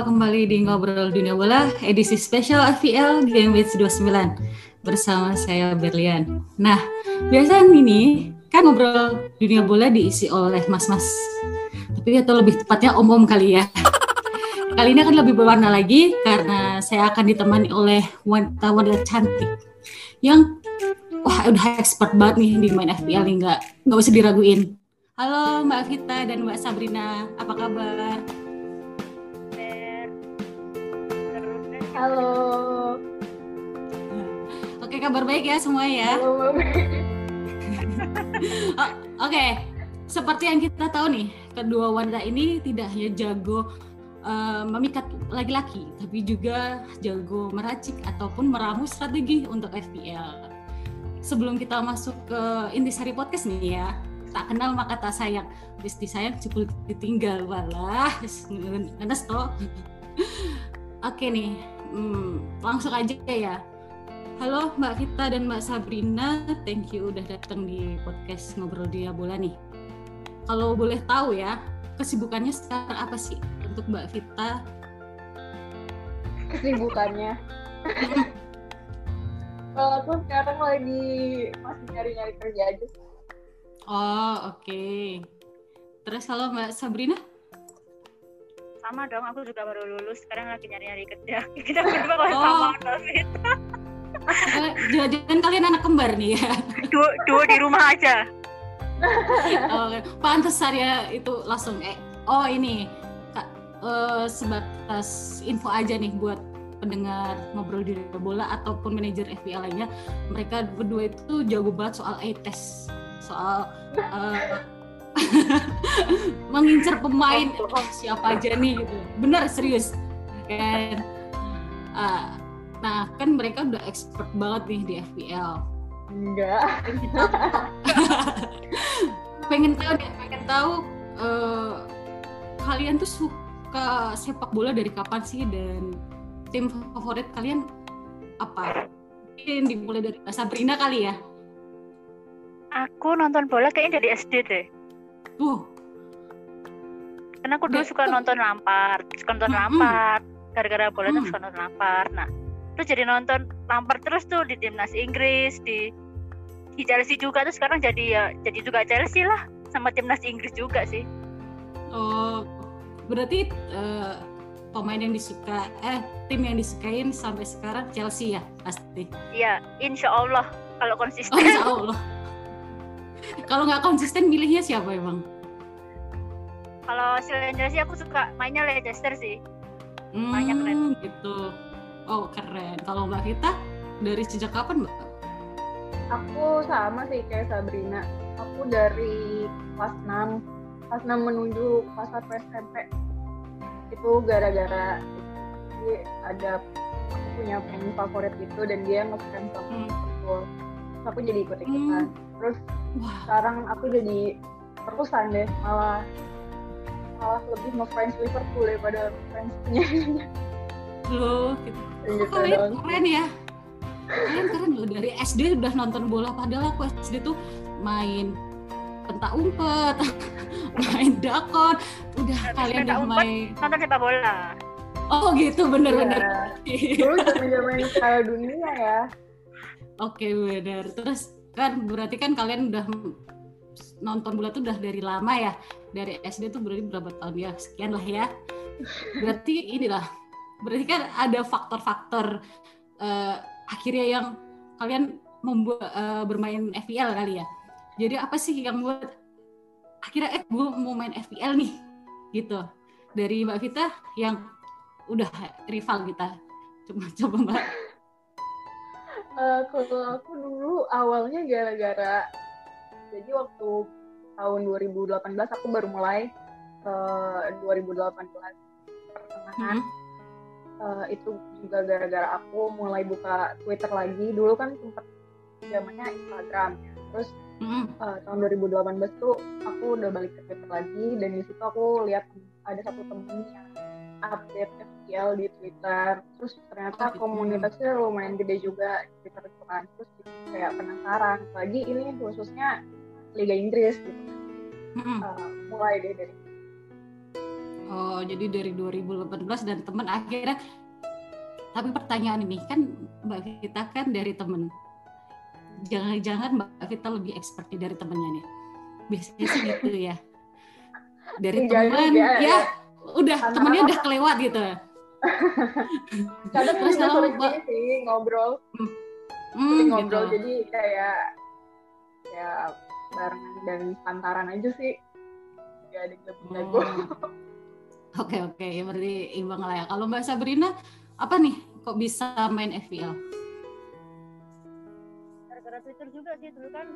jumpa kembali di Ngobrol Dunia Bola edisi spesial FPL Game Week 29 bersama saya Berlian. Nah, biasanya ini kan ngobrol dunia bola diisi oleh mas-mas. Tapi atau lebih tepatnya om-om kali ya. Kali ini akan lebih berwarna lagi karena saya akan ditemani oleh wanita-wanita cantik yang wah udah expert banget nih di main FPL nih nggak nggak usah diraguin. Halo Mbak Vita dan Mbak Sabrina, apa kabar? Halo. Oke, kabar baik ya semua ya. Halo. Oh, Oke, seperti yang kita tahu nih, kedua wanita ini tidak hanya jago uh, memikat laki-laki, tapi juga jago meracik ataupun meramu strategi untuk FPL. Sebelum kita masuk ke intisari podcast nih ya, tak kenal maka tak sayang. Bis disayang cukup ditinggal walah, ngenes toh. Oke nih, hmm, langsung aja ya. Halo Mbak Vita dan Mbak Sabrina, thank you udah datang di podcast Ngobrol Dia Bola nih. Kalau boleh tahu ya, kesibukannya sekarang apa sih untuk Mbak Vita? Kesibukannya. Kalau aku sekarang lagi masih nyari-nyari kerja aja. Oh, oke. Okay. Terus kalau Mbak Sabrina? Sama dong aku juga baru lulus sekarang lagi nyari-nyari kerja. Kita berdua kalau oh. sama David jangan kalian anak kembar nih ya? Dua, dua di rumah aja. Oh, pantas saya itu langsung eh oh ini. Kak uh, sebatas info aja nih buat pendengar ngobrol di bola ataupun manajer FPL lainnya. Mereka berdua itu jago banget soal e-test soal uh, mengincar pemain oh, siapa aja nih gitu. Bener serius. Kan uh, nah kan mereka udah expert banget nih di FPL enggak. Pengen tahu deh pengen tahu uh, kalian tuh suka sepak bola dari kapan sih? Dan tim favorit kalian apa? Mungkin dimulai dari Sabrina kali ya. Aku nonton bola kayaknya dari SD deh Karena aku dulu suka nonton Lampard, suka nonton Lampard. Gara-gara bola tuh suka nonton Lampard. Nah, terus jadi nonton Lampard terus tuh di timnas Inggris, di di Chelsea juga tuh sekarang jadi ya jadi juga Chelsea lah sama timnas Inggris juga sih. Oh, berarti uh, pemain yang disuka eh tim yang disukain sampai sekarang Chelsea ya pasti. Iya, insya Allah kalau konsisten. Oh, insya Allah. Kalau nggak konsisten milihnya siapa emang? Kalau selain Chelsea aku suka mainnya Leicester sih. Hmm, mainnya keren. Gitu. Oh keren. Kalau Mbak Vita dari sejak kapan Mbak? Aku sama sih kayak Sabrina. Aku dari kelas 6, kelas 6 menuju kelas 1 SMP. Itu gara-gara ada aku punya pemain favorit itu dan dia ngefans sama hmm. Terus aku jadi ikut ikutan. Hmm. Terus Wah. sekarang aku jadi terusan deh malah malah lebih ngefans Liverpool daripada fans penyanyinya loh gitu. gitu kalian keren ya kalian keren loh dari SD udah nonton bola padahal aku SD tuh main pentak umpet main dakon udah Habis kalian udah main nonton sepak bola oh gitu bener-bener ya. dulu zaman zaman dunia ya oke bener terus kan berarti kan kalian udah nonton bola tuh udah dari lama ya? Dari SD tuh berarti berapa tahun ya? Sekian lah ya. Berarti inilah berarti kan ada faktor-faktor uh, akhirnya yang kalian membuat uh, bermain FPL kali ya? Jadi apa sih yang buat akhirnya eh gue mau main FPL nih gitu. Dari Mbak Vita yang udah rival kita. Coba coba Mbak Uh, kalau aku dulu awalnya gara-gara jadi waktu tahun 2018 aku baru mulai uh, 2018 pertengahan hmm. uh, itu juga gara-gara aku mulai buka Twitter lagi dulu kan sempat zamannya Instagram ya. terus hmm. uh, tahun 2018 tuh aku udah balik ke Twitter lagi dan di situ aku lihat ada satu temen yang update FPL di Twitter. Terus ternyata oh, gitu. komunitasnya lumayan gede juga di Twitter itu kan. Terus kayak penasaran lagi ini khususnya Liga Inggris gitu. Mm-hmm. uh, mulai deh dari Oh, jadi dari 2018 dan teman akhirnya tapi pertanyaan ini kan Mbak Vita kan dari temen jangan-jangan Mbak Vita lebih expert dari temennya nih. Biasanya sih gitu ya. Dari teman ya, ya. udah temennya udah kelewat gitu kadang terus kalau mbak sih ngobrol. Hmm. Hmm, ngobrol gitu. jadi kayak ya barengan dan pantaran aja sih. Ya ada jago. Hmm. oke oke. Ya berarti imbang lah ya. Kalau mbak Sabrina apa nih kok bisa main FPL gara-gara Twitter juga sih dulu kan.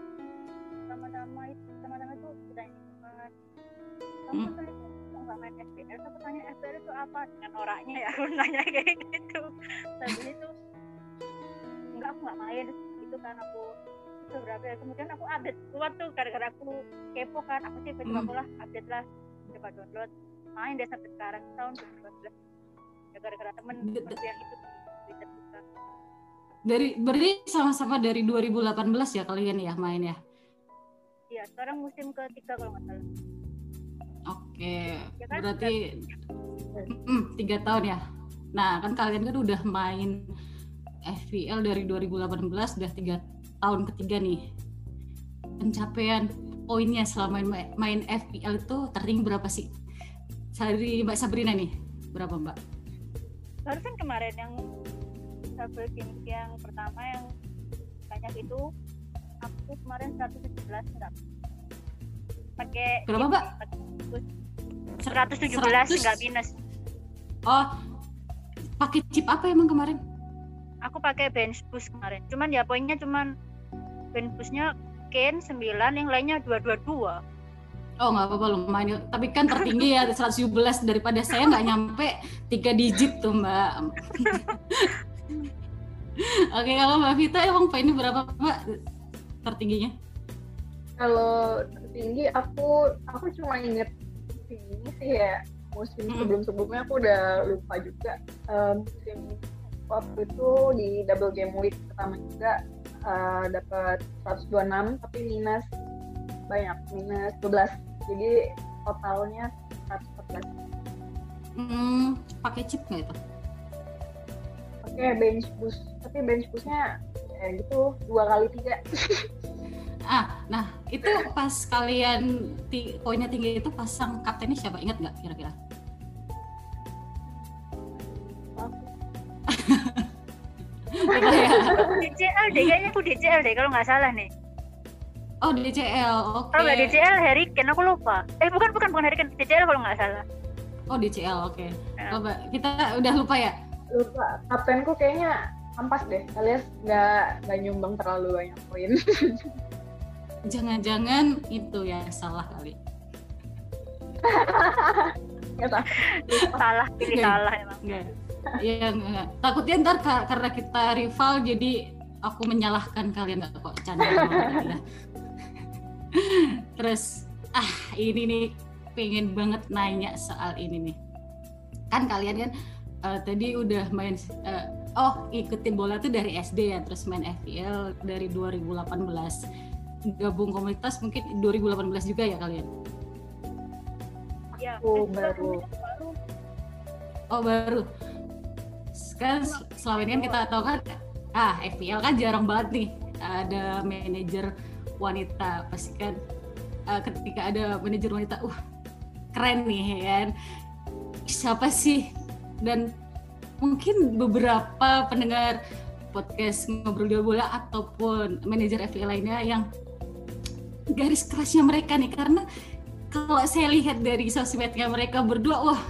Sama-sama itu sama-sama itu kita ini kamu hmm. Nggak main FPL aku tanya FPL itu apa? Dengan orangnya ya aku nanya kayak gitu. Tapi itu enggak aku nggak main. Itu kan aku beberapa ya? Kemudian aku update keluar tuh gara-gara aku kepo kan aku sih coba hmm. lah update lah coba download. Main deh sampai sekarang tahun 2012 ya gara-gara temen seperti yang itu Twitter dari berarti sama-sama dari 2018 ya kalian ya main ya? Iya sekarang musim ketiga kalau nggak salah oke ya kan? berarti hmm, tiga tahun ya nah kan kalian kan udah main FPL dari 2018 udah tiga tahun ketiga nih pencapaian poinnya selama main, main FPL itu tertinggi berapa sih? Dari Mbak Sabrina nih, berapa Mbak? Barusan kemarin yang double game yang pertama yang banyak itu aku kemarin 117 enggak pakai berapa mbak 117 enggak minus. Oh pakai chip apa emang kemarin? Aku pakai bench boost kemarin. Cuman ya poinnya cuman Benbusnya Ken 9 yang lainnya 222 Oh nggak apa-apa lumayan, tapi kan tertinggi ya 117 daripada saya nggak nyampe tiga digit tuh mbak. Oke kalau mbak Vita emang poinnya berapa mbak tertingginya? Kalau tertinggi aku aku cuma inget ini sih ya musim sebelum-sebelumnya aku udah lupa juga um, musim waktu itu di double game week pertama juga uh, dapat 126 tapi minus banyak minus 12 jadi totalnya 114 hmm, pakai chip nggak itu? Pakai bench boost tapi bench boostnya kayak gitu dua kali tiga ah nah itu pas kalian poinnya tinggi itu pasang kaptennya siapa ingat nggak kira-kira ya. DCL deh, kayaknya aku DCL deh kalau nggak salah nih. Oh DCL, oke. Okay. Kalau nggak DCL Harry Kane aku lupa. Eh bukan bukan bukan Harry Kane, DCL kalau nggak salah. Oh DCL, oke. Okay. Ya. Coba kita udah lupa ya? Lupa. Kaptenku kayaknya ampas deh, alias nggak nggak nyumbang terlalu banyak poin. Jangan-jangan itu ya salah kali. salah pilih salah emang. Enggak Iya enggak. Takutnya ntar karena kita rival jadi aku menyalahkan kalian nggak kok canda ya. Terus ah ini nih pengen banget nanya soal ini nih. Kan kalian kan uh, tadi udah main uh, oh ikutin bola tuh dari SD ya, terus main FPL dari 2018. Gabung komunitas mungkin 2018 juga ya kalian? Ya, oh, baru. Oh baru. Kan selama ini kan kita tahu kan ah FPL kan jarang banget nih ada manajer wanita. Pasti kan uh, ketika ada manajer wanita uh keren nih ya kan? Siapa sih? Dan mungkin beberapa pendengar podcast ngobrol di bola ataupun manajer FPL lainnya yang garis kerasnya mereka nih karena kalau saya lihat dari sosmednya mereka berdua wah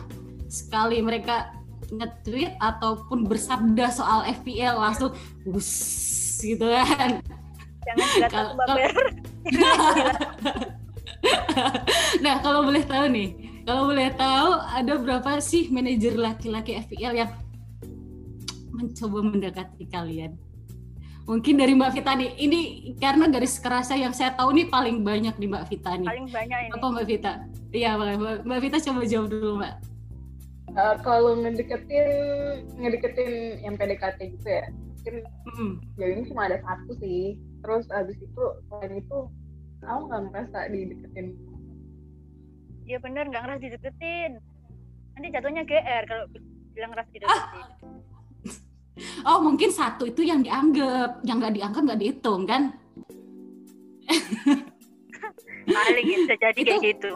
sekali mereka nge-tweet ataupun bersabda soal FPL langsung bus gitu kan. Jangan kalau, nah kalau boleh tahu nih, kalau boleh tahu ada berapa sih manajer laki-laki FPL yang mencoba mendekati kalian? Mungkin dari Mbak Vita nih, ini karena garis kerasa yang saya tahu nih paling banyak di Mbak Vita nih. Paling banyak ini. Apa Mbak Vita? Iya, Mbak Vita coba jawab dulu Mbak uh, kalau ngedeketin ngedeketin yang PDKT gitu ya mungkin mm. ya ini cuma ada satu sih terus abis itu selain itu aku nggak merasa dideketin Iya bener nggak ngerasa dideketin nanti jatuhnya GR kalau bilang ngerasa dideketin ah. Oh mungkin satu itu yang dianggap yang nggak dianggap nggak dihitung kan paling bisa jadi itu, kayak gitu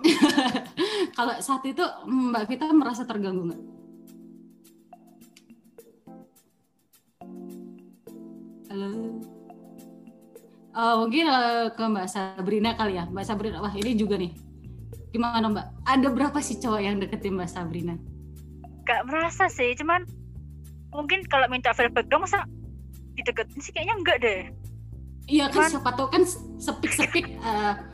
kalau saat itu Mbak Vita merasa terganggu nggak? Halo. Oh, mungkin uh, ke Mbak Sabrina kali ya. Mbak Sabrina, wah ini juga nih. Gimana Mbak? Ada berapa sih cowok yang deketin Mbak Sabrina? Gak merasa sih, cuman mungkin kalau minta feedback dong masa dideketin sih kayaknya enggak deh. Iya kan siapa tahu kan sepik-sepik uh,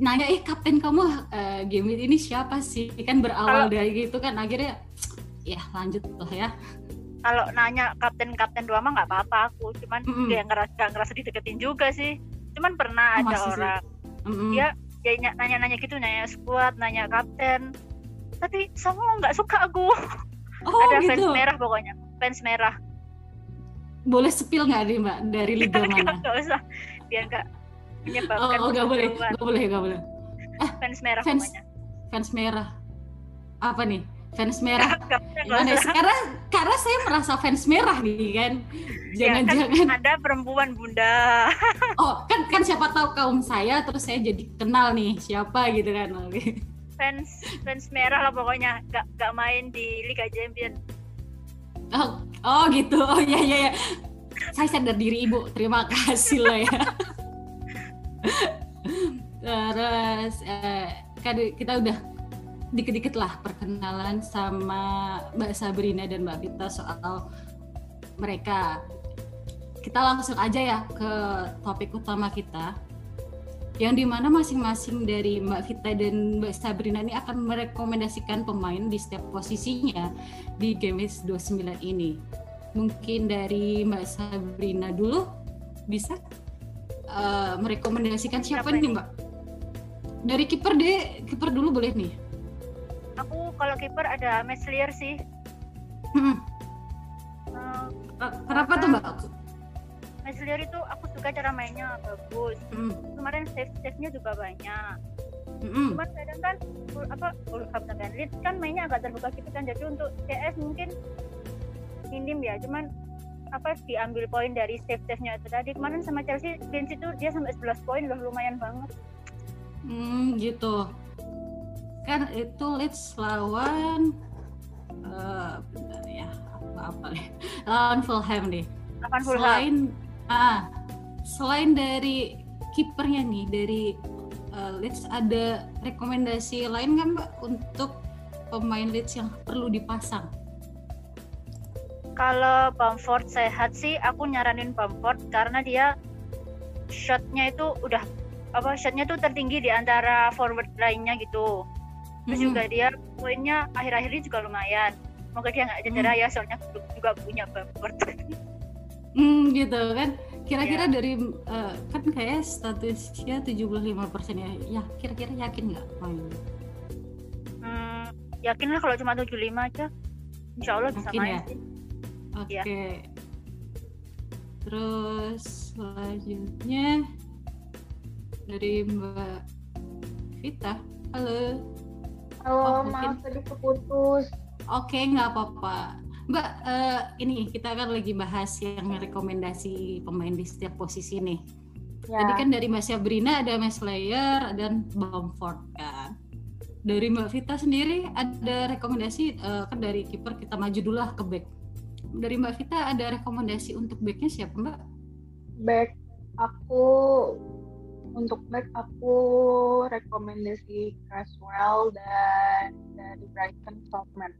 nanya eh kapten kamu uh, game ini siapa sih kan berawal kalau, dari gitu kan akhirnya ya lanjut lah ya kalau nanya kapten kapten dua mah nggak apa-apa aku cuman mm -hmm. dia ngerasa gak ngerasa dideketin juga sih cuman pernah oh, ada orang mm -hmm. dia dia nanya-nanya gitu nanya squad nanya kapten tapi semua nggak suka aku. Oh, ada gitu. fans merah pokoknya. Fans merah. Boleh sepil nggak nih mbak? Dari liga mana? nggak usah. Dia nggak menyebabkan oh, oh gak boleh gak boleh gak boleh. Eh, fans merah fans, pokoknya. fans merah. Apa nih? Fans merah. Gimana sekarang karena saya merasa fans merah nih kan? Jangan-jangan ya, kan ada perempuan bunda. Oh kan kan siapa tahu kaum saya terus saya jadi kenal nih siapa gitu kan fans fans merah lah pokoknya. Gak gak main di Liga Champion. Oh oh gitu. Oh ya ya ya saya sadar diri ibu. Terima kasih loh ya. Terus eh, kan kita udah dikit-dikit lah perkenalan sama Mbak Sabrina dan Mbak Vita soal mereka. Kita langsung aja ya ke topik utama kita yang di mana masing-masing dari Mbak Vita dan Mbak Sabrina ini akan merekomendasikan pemain di setiap posisinya di Games 29 ini. Mungkin dari Mbak Sabrina dulu bisa? uh, merekomendasikan siapa, nih mbak? Dari kiper deh, kiper dulu boleh nih. Aku kalau kiper ada Meslier sih. Hmm. Uh, Kenapa tuh mbak? Meslier itu aku suka cara mainnya bagus. Hmm. Kemarin save save-nya juga banyak. Mm-hmm. Cuman kadang kan apa Fulham dan Leeds kan mainnya agak terbuka gitu kan jadi untuk CS mungkin minim ya cuman apa diambil poin dari save save nya itu tadi kemarin sama Chelsea Vince itu dia sampai 11 poin loh lumayan banget hmm gitu kan itu Leeds lawan uh, bentar ya apa apa nih lawan Fulham nih lawan Fulham selain ah selain dari kipernya nih dari uh, Leeds ada rekomendasi lain nggak mbak untuk pemain Leeds yang perlu dipasang kalau Bamford sehat sih aku nyaranin Bamford karena dia shotnya itu udah apa shotnya tuh tertinggi di antara forward lainnya gitu terus hmm. juga dia poinnya akhir-akhir ini juga lumayan semoga dia nggak cedera hmm. ya soalnya juga punya Bamford hmm gitu kan kira-kira yeah. dari uh, kan kayak statusnya 75% ya ya kira-kira yakin nggak main hmm, yakin lah kalau cuma 75 aja insya Allah bisa main ya? sih Oke. Okay. Ya. Terus selanjutnya dari Mbak Vita. Halo. Halo, oh, maaf tadi keputus. Oke, okay, nggak apa-apa. Mbak, uh, ini kita kan lagi bahas yang rekomendasi pemain di setiap posisi nih. Ya. Tadi kan dari Mbak Sabrina ada Mas Slayer dan Bamford kan. Dari Mbak Vita sendiri ada rekomendasi uh, kan dari kiper kita maju dulu lah ke back dari Mbak Vita ada rekomendasi untuk backnya siapa Mbak? Back aku untuk back aku rekomendasi Creswell dan dari Brighton Saltman.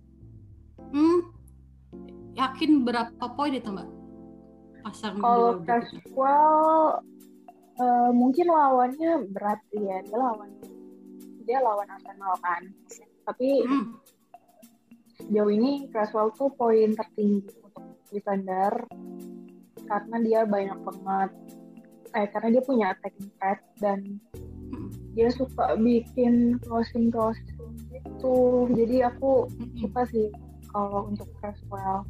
Hmm, yakin berapa poin itu Mbak? Pasang Kalau Creswell uh, mungkin lawannya berat ya dia lawan dia lawan Arsenal kan. Tapi hmm. sejauh ini Creswell tuh poin tertinggi defender karena dia banyak banget eh karena dia punya attacking threat dan dia suka bikin closing closing gitu jadi aku suka sih kalau untuk Creswell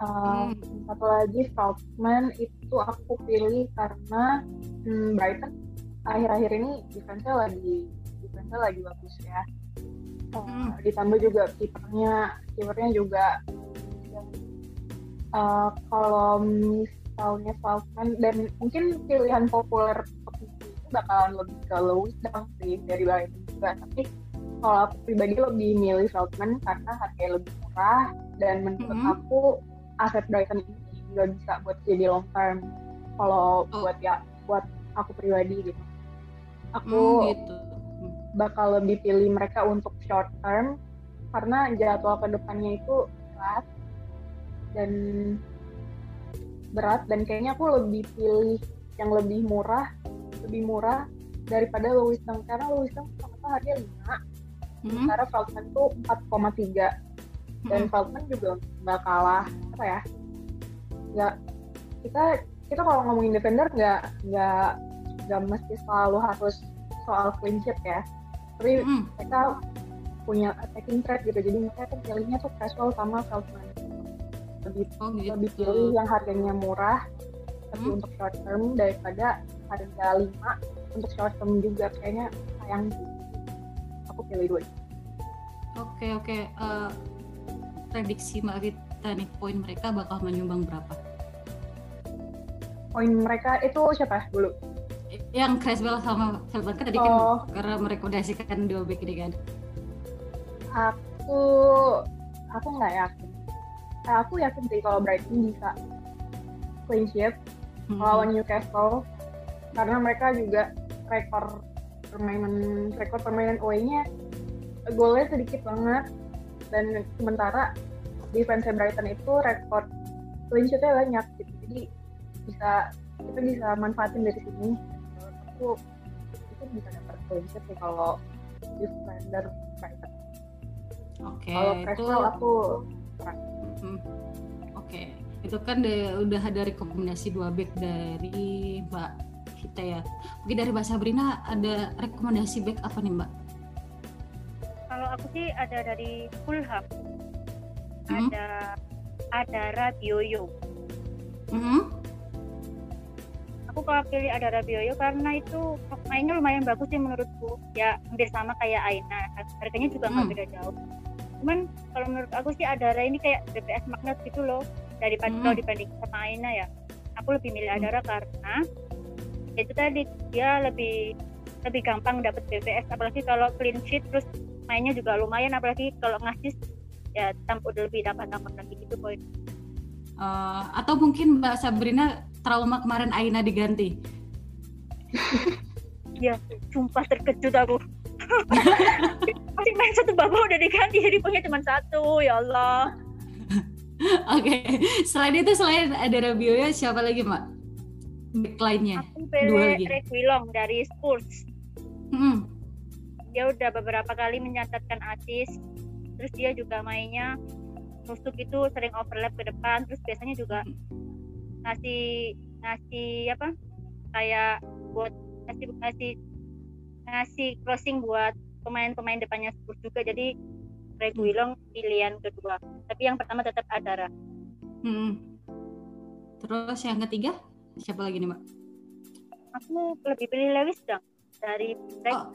uh, hmm. satu lagi Stoutman itu aku pilih karena hmm, Brighton. Akhir-akhir ini defense-nya lagi defense lagi bagus ya. Uh, ditambah juga kipernya, kipernya juga uh, kalau misalnya Falcon dan mungkin pilihan populer itu bakalan lebih ke Lewis sih dari Brighton juga. Tapi kalau aku pribadi lebih milih Feldman karena harganya lebih murah dan menurut mm -hmm. aku aset Brighton ini nggak bisa buat jadi long term kalau oh. buat ya buat aku pribadi gitu. Aku mm, gitu. bakal lebih pilih mereka untuk short term karena jadwal ke depannya itu berat dan berat dan kayaknya aku lebih pilih yang lebih murah lebih murah daripada Louis Deng karena Louis Deng sama harganya 5 hmm. sementara Falcon tuh 4,3 dan hmm. Feldman juga nggak kalah apa ya Ya kita kita kalau ngomongin defender nggak nggak nggak mesti selalu harus soal clean ya tapi hmm. mereka punya attacking threat gitu jadi mereka tuh pilihnya tuh casual sama Falcon lebih oh, gitu. lebih pilih yang harganya murah tapi hmm. untuk short term daripada harga 5 untuk short term juga kayaknya sayang sih aku pilih dua oke okay, oke okay. uh, eh, prediksi mbak Vita nih poin mereka bakal menyumbang berapa poin mereka itu siapa dulu yang Creswell sama Feldman kan tadi kan oh. kan karena merekomendasikan dua back ini kan aku aku nggak yakin eh, aku yakin sih kalau Brighton bisa clean sheet hmm. lawan Newcastle karena mereka juga rekor permainan rekor permainan away-nya golnya sedikit banget dan sementara defense Brighton itu rekor clean sheet-nya banyak gitu jadi bisa kita bisa manfaatin dari sini aku itu bisa dapat clean sheet sih kalau defender Brighton. Oke. Okay, kalau itu... aku Hmm. Oke, okay. itu kan de, udah ada rekomendasi dua back dari Mbak kita ya. Mungkin dari Mbak Sabrina ada rekomendasi back apa nih Mbak? Kalau aku sih ada dari Fulham, hmm? ada ada Rabioyo. Hmm? aku kalau pilih ada Rabioyo karena itu mainnya lumayan bagus sih menurutku ya hampir sama kayak Aina harganya juga nggak hmm. beda jauh cuman kalau menurut aku sih Adara ini kayak DPS magnet gitu loh daripada hmm. kalau dibanding sama Aina ya aku lebih milih hmm. Adara hmm. karena itu tadi dia lebih lebih gampang dapat BPS apalagi kalau clean sheet terus mainnya juga lumayan apalagi kalau ngasih ya tampuk lebih dapat dapat lagi gitu poin uh, atau mungkin Mbak Sabrina trauma kemarin Aina diganti? ya, sumpah terkejut aku. Masih main satu babak udah diganti, jadi punya cuma satu, ya Allah. Oke, okay. selain itu selain ada Rabioya, siapa lagi Mbak? Backline-nya? Aku pilih Reguilon dari Spurs. Hmm. Dia udah beberapa kali mencatatkan assist, terus dia juga mainnya nusuk itu sering overlap ke depan, terus biasanya juga ngasih ngasih apa? Kayak buat ngasih ngasih ngasih crossing buat pemain-pemain depannya Spurs juga. Jadi Reguilon pilihan kedua. Tapi yang pertama tetap Adara. Hmm. terus yang ketiga siapa lagi nih mbak aku lebih pilih Lewis dong dari oh.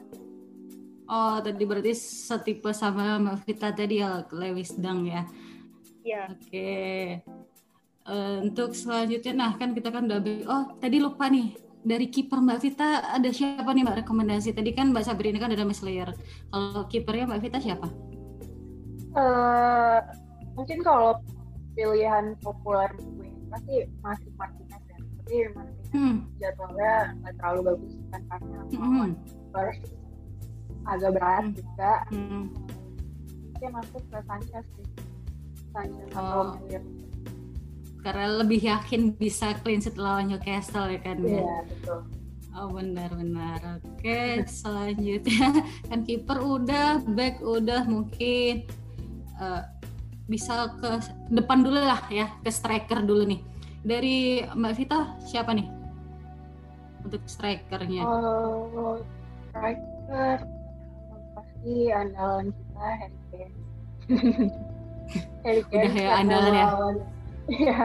oh tadi berarti setipe sama Mbak Vita tadi ya Lewis Dang ya Iya. Oke. Okay. Uh, untuk selanjutnya, nah kan kita kan udah oh tadi lupa nih dari kiper Mbak Vita ada siapa nih Mbak rekomendasi? Tadi kan Mbak Sabrina kan ada Slayer. Kalau kipernya Mbak Vita siapa? Uh, mungkin kalau pilihan populer gue pasti masih Martinez ya. Tapi Martinez hmm. jadwalnya nggak terlalu bagus kan karena hmm. first agak berat hmm. juga. Hmm. Dia masuk ke Sanchez sih. Sanchez oh. atau karena lebih yakin bisa clean sheet lawan Newcastle ya kan ya. Iya, betul. Oh benar-benar. Oke, selanjutnya kan kiper udah, back udah, mungkin uh, bisa ke depan dulu lah ya, ke striker dulu nih. Dari Mbak Vita siapa nih untuk strikernya? Oh, striker pasti andalan kita Harry Kane. Harry Kane udah ya andalan ya. Iya,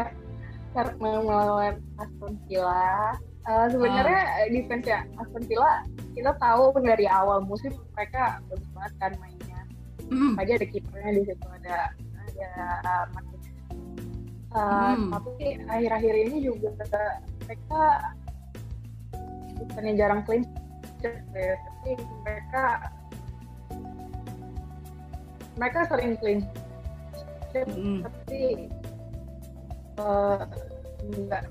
karena melawan Aston Villa. Uh, sebenarnya uh. defense ya Aston Villa kita tahu dari awal musim mereka bagus banget kan mainnya. mm. aja ada kipernya di situ ada ada Martinez uh, mm. tapi akhir-akhir ini juga mereka bukannya jarang clean ya, tapi mereka mereka sering clean sheet mm. tapi uh, enggak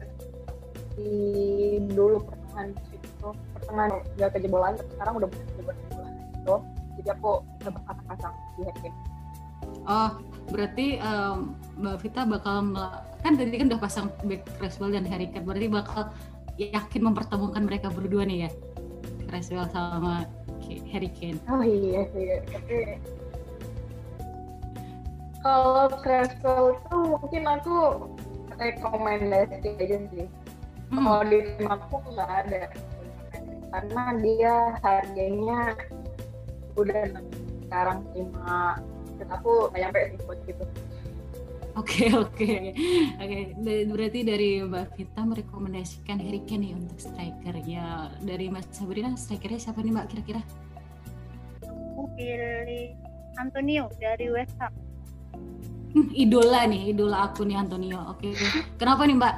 di dulu pertengahan itu pertengahan nggak kejebolan tapi sekarang udah mulai kejebolan itu jadi aku udah pasang-pasang di Harry Oh, berarti um, Mbak Vita bakal kan tadi kan udah pasang back Creswell dan Harry Kane, berarti bakal yakin mempertemukan mereka berdua nih ya, Creswell sama Harry Kane. Oh iya iya, tapi kalau Creswell itu mungkin aku rekomendasi aja sih. Hmm. Kalau di tim aku nggak ada karena dia harganya udah sekarang lima aku nggak nyampe sih buat gitu. Oke oke oke berarti dari Mbak Vita merekomendasikan Harry Kane nih untuk striker ya dari Mas Sabrina strikernya siapa nih Mbak kira-kira? Aku pilih Antonio dari West Ham. Hmm, idola nih idola aku nih Antonio. Oke kenapa nih Mbak?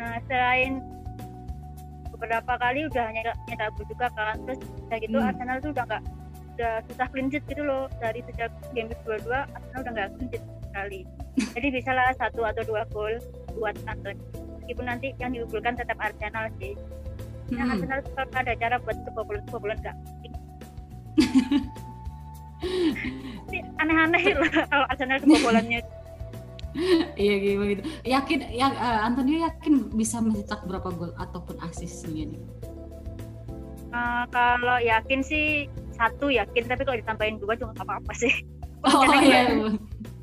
Nah selain beberapa kali udah nyetak nyetak juga kan terus kayak gitu hmm. Arsenal tuh udah nggak udah susah clean sheet gitu loh. Dari sejak game dua-dua Arsenal udah nggak clean sheet sekali. Jadi bisa lah satu atau dua gol buat Anton meskipun nanti yang diunggulkan tetap Arsenal sih. Nah, hmm. Arsenal kalau ada cara buat kebobolan kebobolan nggak aneh-aneh lah kalau Arsenal kebobolannya. Iya gitu yakin ya uh, Antonio yakin bisa mencetak berapa gol ataupun asis nih? Uh, kalau yakin sih satu yakin tapi kalau ditambahin dua juga nggak apa-apa sih. Oh, iya, iya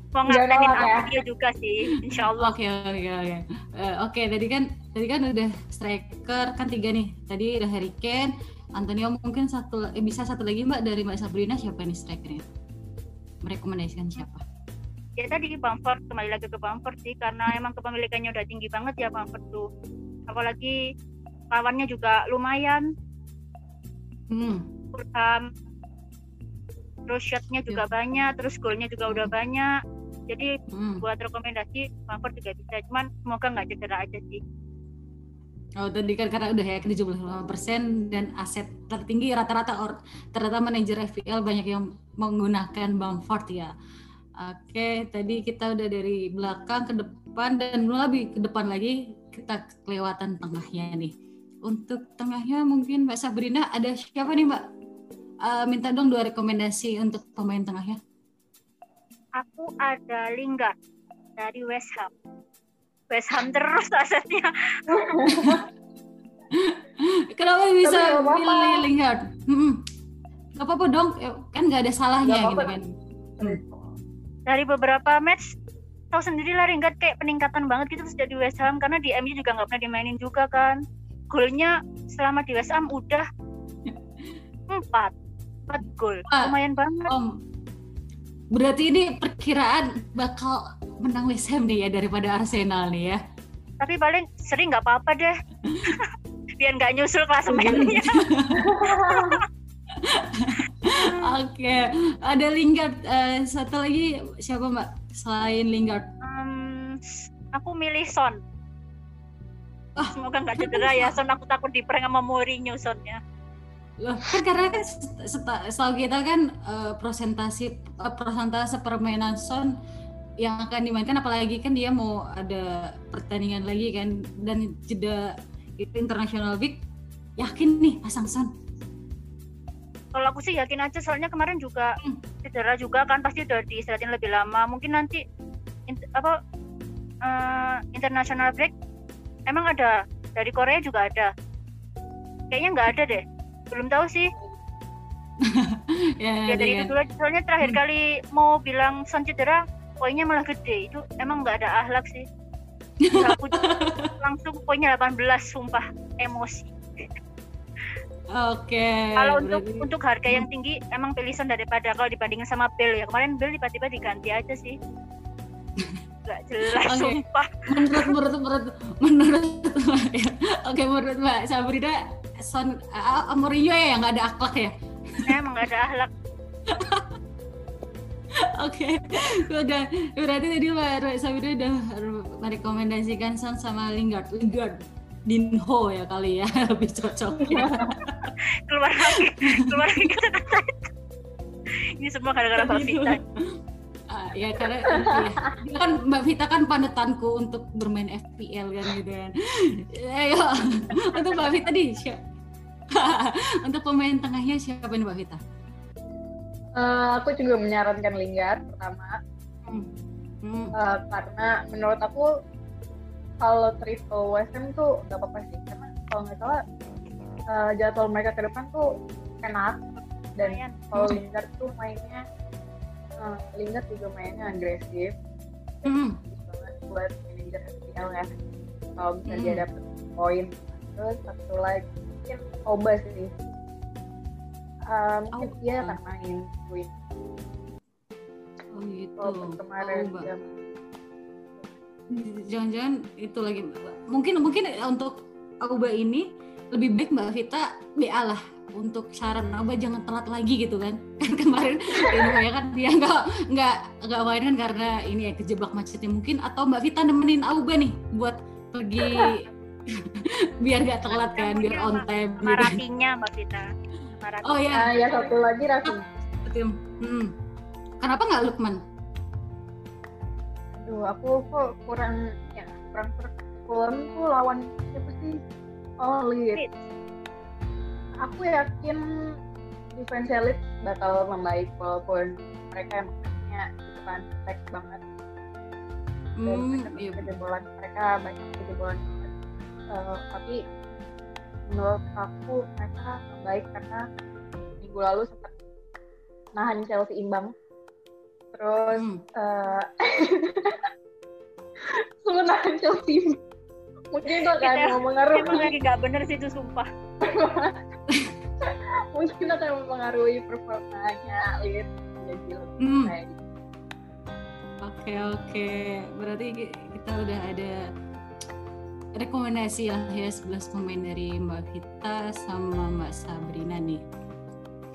mau ngapain ya. dia juga sih insya Allah. Oke oke oke. Eh, oke tadi kan tadi kan udah striker kan tiga nih. Tadi udah Harry Kane Antonio mungkin satu eh, bisa satu lagi mbak dari mbak Sabrina siapa nih strikernya? Merekomendasikan siapa? Ya tadi Bamford kembali lagi ke Bamford sih karena emang kepemilikannya udah tinggi banget ya Bamford tuh. Apalagi lawannya juga lumayan. Hmm. Fulham terus shotnya juga yeah. banyak terus golnya juga udah banyak jadi hmm. buat rekomendasi Bamford juga bisa cuman semoga nggak cedera aja sih Oh tadi kan karena udah yakin 75% dan aset tertinggi rata-rata or ternyata manajer FPL banyak yang menggunakan Bamford ya. Oke, tadi kita udah dari belakang ke depan dan lebih ke depan lagi kita kelewatan tengahnya nih. Untuk tengahnya mungkin Mbak Sabrina ada siapa nih Mbak? Uh, minta dong dua rekomendasi untuk pemain tengahnya aku ada Lingard dari West Ham. West Ham terus asetnya. Kenapa bisa pilih Lingard? Hmm. Gak apa-apa dong, kan gak ada salahnya gitu kan. Hmm. Dari beberapa match, tahu sendiri lah Lingard kayak peningkatan banget gitu sejak di West Ham karena di MU juga nggak pernah dimainin juga kan. Golnya selama di West Ham udah empat, empat gol, ah, lumayan banget. Om, Berarti ini perkiraan bakal menang West Ham nih ya daripada Arsenal nih ya. Tapi paling sering nggak apa-apa deh. Biar nggak nyusul kelas mainnya. Oke, ada Lingard. Uh, satu lagi siapa Mbak selain Lingard? Um, aku milih Son. Oh, Semoga nggak cedera ya Son. Aku takut diperang sama Mourinho Sonnya. Loh, kan karena kan setahu kita kan uh, presentasi uh, persentase permainan Son yang akan dimainkan apalagi kan dia mau ada pertandingan lagi kan dan jeda itu international week yakin nih pasang Son? Kalau aku sih yakin aja soalnya kemarin juga hmm. cedera juga kan pasti udah diistirahatin lebih lama. Mungkin nanti in, apa uh, international break emang ada? Dari Korea juga ada? Kayaknya nggak ada deh belum tahu sih ya, ya dari itu dulu soalnya terakhir hmm. kali mau bilang Son cedera poinnya malah gede itu emang nggak ada ahlak sih aku langsung poinnya 18 sumpah emosi Oke. Okay, kalau untuk untuk harga yang tinggi emang pilih Son daripada kalau dibandingin sama Bill ya kemarin Bill tiba-tiba diganti aja sih. Gak jelas okay. sumpah. Menurut menurut menurut menurut ya. Oke okay, menurut Mbak Sabrina Son uh, Mourinho ya yang nggak ada akhlak ya emang nggak ada akhlak Oke, udah berarti tadi Mbak Sabina udah merekomendasikan Son sama Lingard. Lingard, Dinho ya kali ya lebih cocok. keluar lagi, keluar lagi Ini semua gara-gara Vita. Uh, ya karena ya, kan Mbak Vita kan panutanku untuk bermain FPL kan gitu kan. Ayo untuk Mbak Vita di untuk pemain tengahnya siapa nih Mbak Vita? Uh, aku juga menyarankan Lingard pertama hmm. Hmm. Uh, karena menurut aku kalau triple West Ham tuh nggak apa-apa sih karena kalau nggak salah uh, jadwal mereka ke depan tuh enak dan kalau Lingard tuh mainnya uh, Lingard juga mainnya agresif. Hmm. banget buat manajer FPL ya. Kalau bisa hmm. dia dapet poin. Terus satu lagi mungkin Oba sih. Uh, mungkin oh, dia akan main win oh gitu. Oh, kemarin oh, jangan-jangan itu lagi. Mungkin mungkin untuk Auba ini lebih baik Mbak Vita BA lah untuk saran Auba jangan telat lagi gitu kan kan kemarin ini kan dia nggak nggak nggak main kan karena ini ya kejebak macetnya mungkin atau Mbak Vita nemenin Auba nih buat pergi biar gak telat kan biar on time maratinya Mbak Vita Oh ya. Ya satu lagi. Betul. Hmm. Kenapa nggak Lukman? Aduh, aku kok kurang ya kurang Fulham tuh lawan siapa sih? Oh, Leeds. Aku yakin defense Leeds bakal membaik walaupun mereka emangnya itu kan back banget. Dan hmm, iya. kejebolan mereka banyak kejebolan. Uh, tapi menurut aku mereka baik karena minggu lalu sempat nahan Chelsea imbang terus hmm. uh, nahan Chelsea mungkin itu akan mau mengaruhi emang lagi gak bener sih itu sumpah mungkin akan mempengaruhi performanya Leeds jadi lebih hmm. baik Oke oke, berarti kita udah ada rekomendasi lah ya 11 pemain dari Mbak Vita sama Mbak Sabrina nih.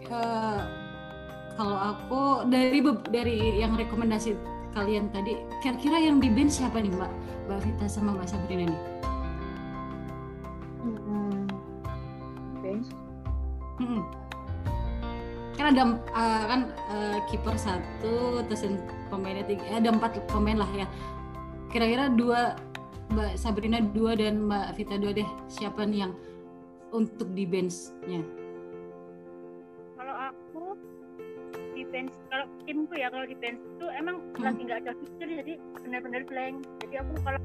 Uh, kalau aku dari dari yang rekomendasi kalian tadi, kira-kira yang di bench siapa nih Mbak Mbak Vita sama Mbak Sabrina nih? Hmm. Hmm. Kan ada uh, kan uh, kiper satu, terus pemainnya tiga, ada empat pemain lah ya. Kira-kira dua Mbak Sabrina dua dan Mbak Vita dua deh siapa nih yang untuk di benchnya kalau aku di bench kalau timku ya kalau di bench itu emang hmm. lagi nggak ada fixture jadi benar-benar blank jadi aku kalau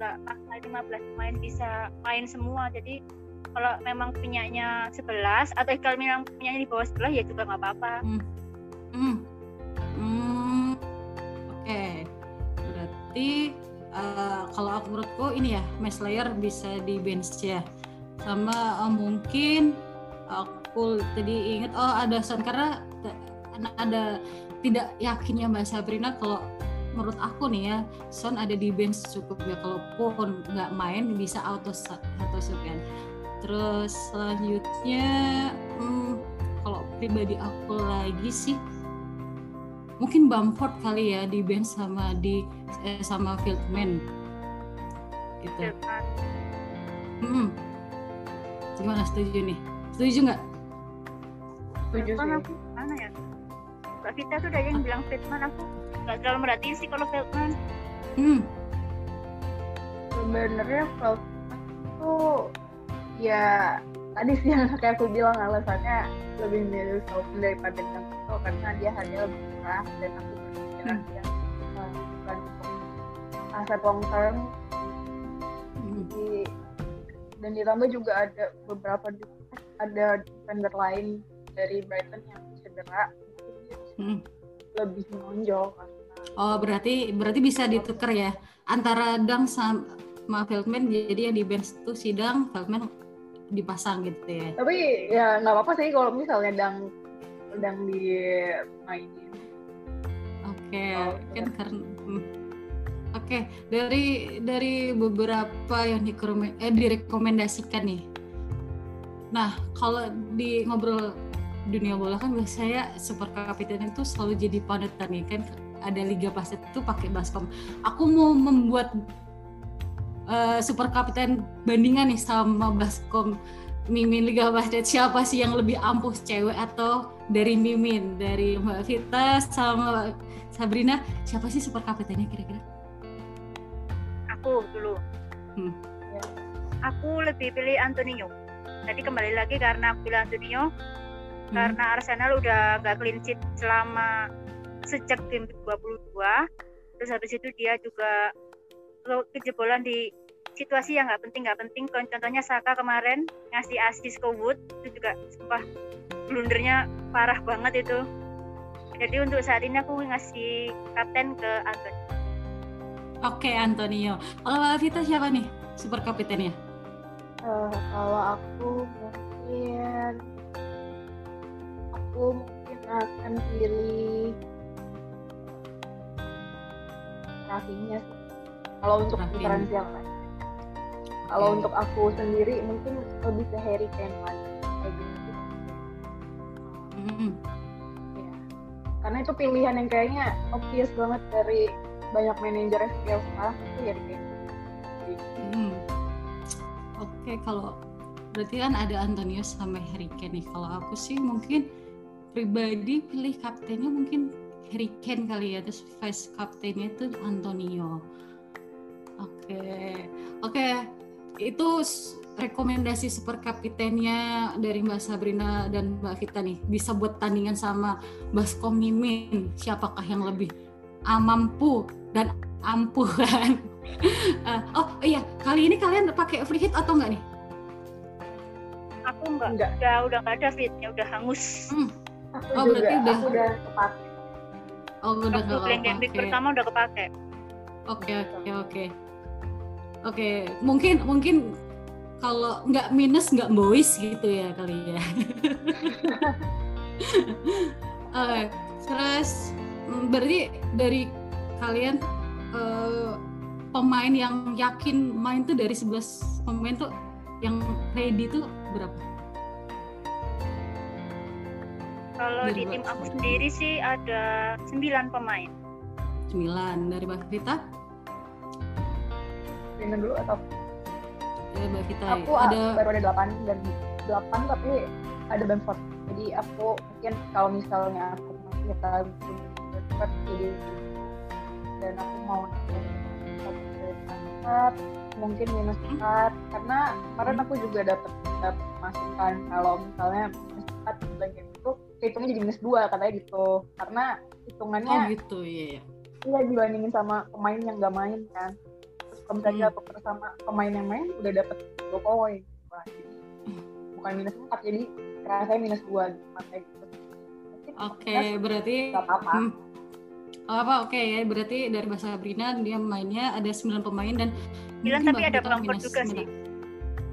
nggak paksa 15 main bisa main semua jadi kalau memang punyanya 11 atau kalau memang punyanya di bawah 11 ya juga nggak apa-apa hmm. Hmm. Hmm. oke okay. berarti uh, kalau aku menurutku ini ya match layer bisa di bench ya sama uh, mungkin aku tadi inget oh ada Son karena ada tidak yakinnya Mbak Sabrina kalau menurut aku nih ya Son ada di bench cukup ya kalaupun nggak main bisa auto auto sub terus selanjutnya hmm, kalau pribadi aku lagi sih mungkin Bamford kali ya di bench sama di eh, sama Fieldman gitu. Hmm. Gimana setuju nih? Setuju nggak? Setuju sih. Aku, mana ya? Mbak Vita tuh udah yang bilang Fieldman aku nggak terlalu merhatiin sih kalau Fieldman. Hmm. Sebenarnya Fieldman tuh ya tadi sih yang kayak aku bilang alasannya lebih milih Fieldman daripada Janto karena dia hanya lebih murah dan aku berpikir hmm. dia uh, bukan aset long term hmm. Jadi, dan ditambah juga ada beberapa ada defender lain dari Brighton yang cedera hmm. lebih menonjol Oh berarti berarti bisa ditukar ya antara Dang sama Feldman jadi yang di bench itu sidang Feldman dipasang gitu ya. Tapi ya nggak apa-apa sih kalau misalnya Dang sedang dimainin. Oke, okay. oh, kan ya. karena hmm. Oke, okay. dari dari beberapa yang eh, direkomendasikan nih. Nah, kalau di ngobrol dunia bola kan biasanya super kapiten itu selalu jadi panutan ya kan ada liga basket itu pakai baskom aku mau membuat uh, super kapiten bandingan nih sama baskom Mimin Liga Basket siapa sih yang lebih ampuh cewek atau dari Mimin dari Mbak Vita sama Sabrina siapa sih super kapitennya kira-kira? Aku dulu. Hmm. Aku lebih pilih Antonio. Jadi kembali lagi karena aku pilih Antonio hmm. karena Arsenal udah gak clean sheet selama sejak game 22 terus habis itu dia juga kejebolan di situasi yang nggak penting nggak penting. Contohnya Saka kemarin ngasih asis ke Wood itu juga sumpah blundernya parah banget itu. Jadi untuk saat ini aku ngasih kapten ke Antonio oke Antonio. Kalau Vita siapa nih super kaptennya uh, kalau aku mungkin aku mungkin akan pilih Rafinya sih kalau untuk putaran siapa kalau untuk aku sendiri mungkin lebih ke Harry Kane lagi kayak gitu mm-hmm. ya. karena itu pilihan yang kayaknya obvious banget dari banyak manajer FPL sekarang itu Harry Kane mm. oke okay, kalau berarti kan ada Antonio sama Harry Kane nih kalau aku sih mungkin pribadi pilih kaptennya mungkin Harry Kane kali ya terus vice kaptennya itu Antonio oke okay. oke okay itu rekomendasi super kapitennya dari Mbak Sabrina dan Mbak Vita nih. Bisa buat tandingan sama Baskom Mimin. Siapakah yang lebih mampu dan ampuh kan uh, oh iya. Kali ini kalian pakai free hit atau enggak nih? Aku enggak, enggak. udah udah enggak ada fitnya udah hangus. Hmm. aku oh juga, berarti udah udah kepake. Oh udah waktu pertama udah kepake. Oke oke oke Oke, mungkin mungkin kalau nggak minus nggak boys gitu ya kali ya. Oke, terus mm, berarti dari kalian uh, pemain yang yakin main tuh dari 11 pemain tuh yang ready tuh berapa? Kalau di tim aku sendiri sih ada 9 pemain. 9 dari Mbak Vita? Rina dulu atau? Ya, Mbak Vita aku ada baru ada delapan dan delapan tapi ada Bamford jadi aku mungkin kalau misalnya aku masih kita Bamford jadi dan aku mau empat mungkin minus empat karena kemarin aku juga dapat dapat masukan kalau misalnya minus empat bagian itu hitungnya jadi minus dua katanya gitu. Karena hitungannya oh gitu. Iya ya iya dibandingin sama pemain yang nggak main kan kalau misalnya hmm. bersama pemain yang main udah dapet dua poin. Bukan minus empat jadi rasanya minus dua. Gitu. Kayak gitu oke okay, berarti apa-apa. hmm. Oh, apa oke okay, ya. Berarti dari bahasa Sabrina dia mainnya ada 9 pemain dan bilang tapi ada Bamford juga sih.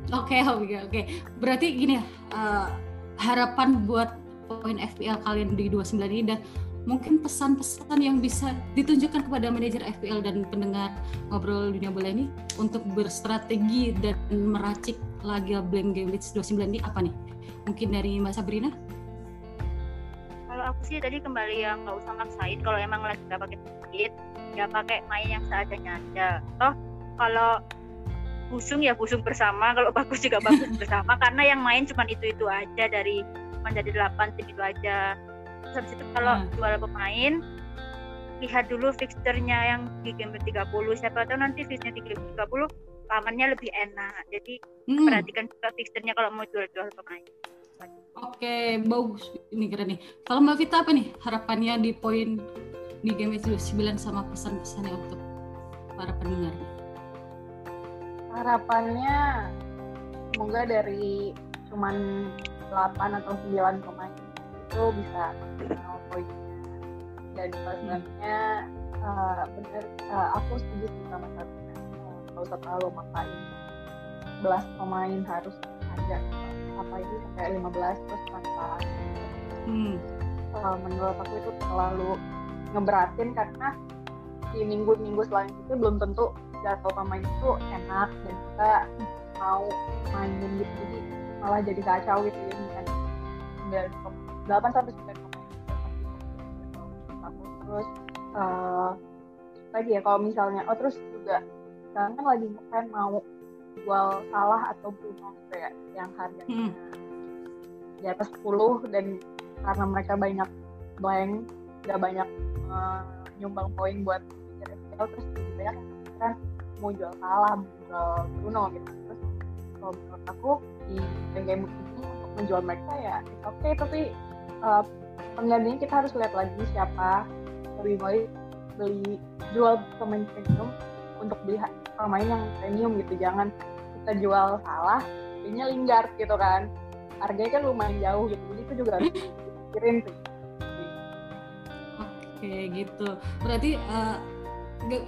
Oke okay, oke okay, oke. Berarti gini ya uh, harapan buat poin FPL kalian di 29 ini dan mungkin pesan-pesan yang bisa ditunjukkan kepada manajer FPL dan pendengar ngobrol dunia bola ini untuk berstrategi dan meracik laga Blank Game Week 29 ini apa nih? Mungkin dari Mbak Sabrina? Kalau aku sih tadi kembali yang nggak usah maksain kalau emang lagi nggak pakai sedikit ya pakai main yang seadanya aja. Toh kalau busung ya busung bersama, kalau bagus juga bagus bersama karena yang main cuma itu-itu aja dari menjadi delapan tim itu aja habis itu kalau hmm. jual pemain lihat dulu fixturnya yang di game 30 siapa tahu nanti fixnya di game 30 pamannya lebih enak jadi hmm. perhatikan juga fixturnya kalau mau jual-jual pemain Oke, bagus. Ini keren nih. Kalau Mbak Vita apa nih harapannya di poin di game itu 9 sama pesan-pesannya untuk para pendengar? Harapannya semoga dari cuman 8 atau 9 pemain itu bisa kenal poin dan sebenarnya uh, benar uh, aku setuju sama satu uh, usah terlalu maksain 11 pemain harus ada. Apa ini sampai 15 terus tanpa hmm. uh, menurut aku itu terlalu ngeberatin karena di minggu-minggu selanjutnya belum tentu jadwal pemain itu enak dan kita mau mainin gitu. Jadi malah jadi kacau gitu ya dengan 9 pemain 8 sampai 9 pemain aku terus uh, lagi ya kalau misalnya oh terus juga sekarang kan lagi kan mau jual salah atau Bruno gitu ya yang harganya hmm. di atas 10 dan karena mereka banyak blank gak banyak uh, nyumbang poin buat FPL terus banyak kan mau jual salah jual Bruno gitu terus kalau menurut aku di game ini untuk menjual mereka ya oke okay, tapi uh, penggantinya kita harus lihat lagi siapa lebih baik beli jual pemain premium untuk beli pemain yang premium gitu. Jangan kita jual salah jadinya Lingard gitu kan. Harganya kan lumayan jauh gitu jadi itu juga harus dipikirin sih. Oke gitu. Berarti uh,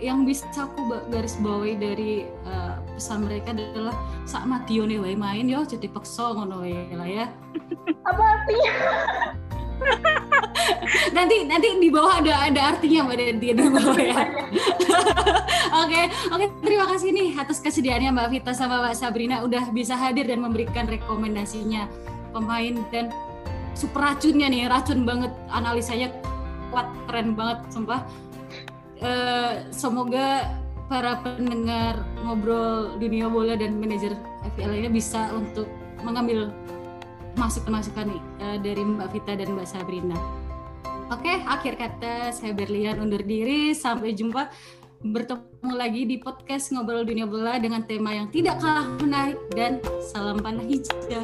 yang bisa aku garis bawahi dari uh, pesan mereka adalah saat mati wae main yo jadi paksa ngono lah ya. Apa artinya nanti nanti di bawah ada ada artinya mbak Denti di bawah ya. Oke oke terima kasih nih atas kesediaannya Mbak Vita sama Mbak Sabrina udah bisa hadir dan memberikan rekomendasinya pemain dan super racunnya nih racun banget analisanya kuat keren banget sumpah. Uh, semoga para pendengar ngobrol dunia bola dan manajer FPL ini bisa untuk mengambil masukan-masukan uh, dari Mbak Vita dan Mbak Sabrina. Oke, akhir kata saya Berlian undur diri. Sampai jumpa bertemu lagi di podcast Ngobrol Dunia Bola dengan tema yang tidak kalah menarik dan salam panah hijau.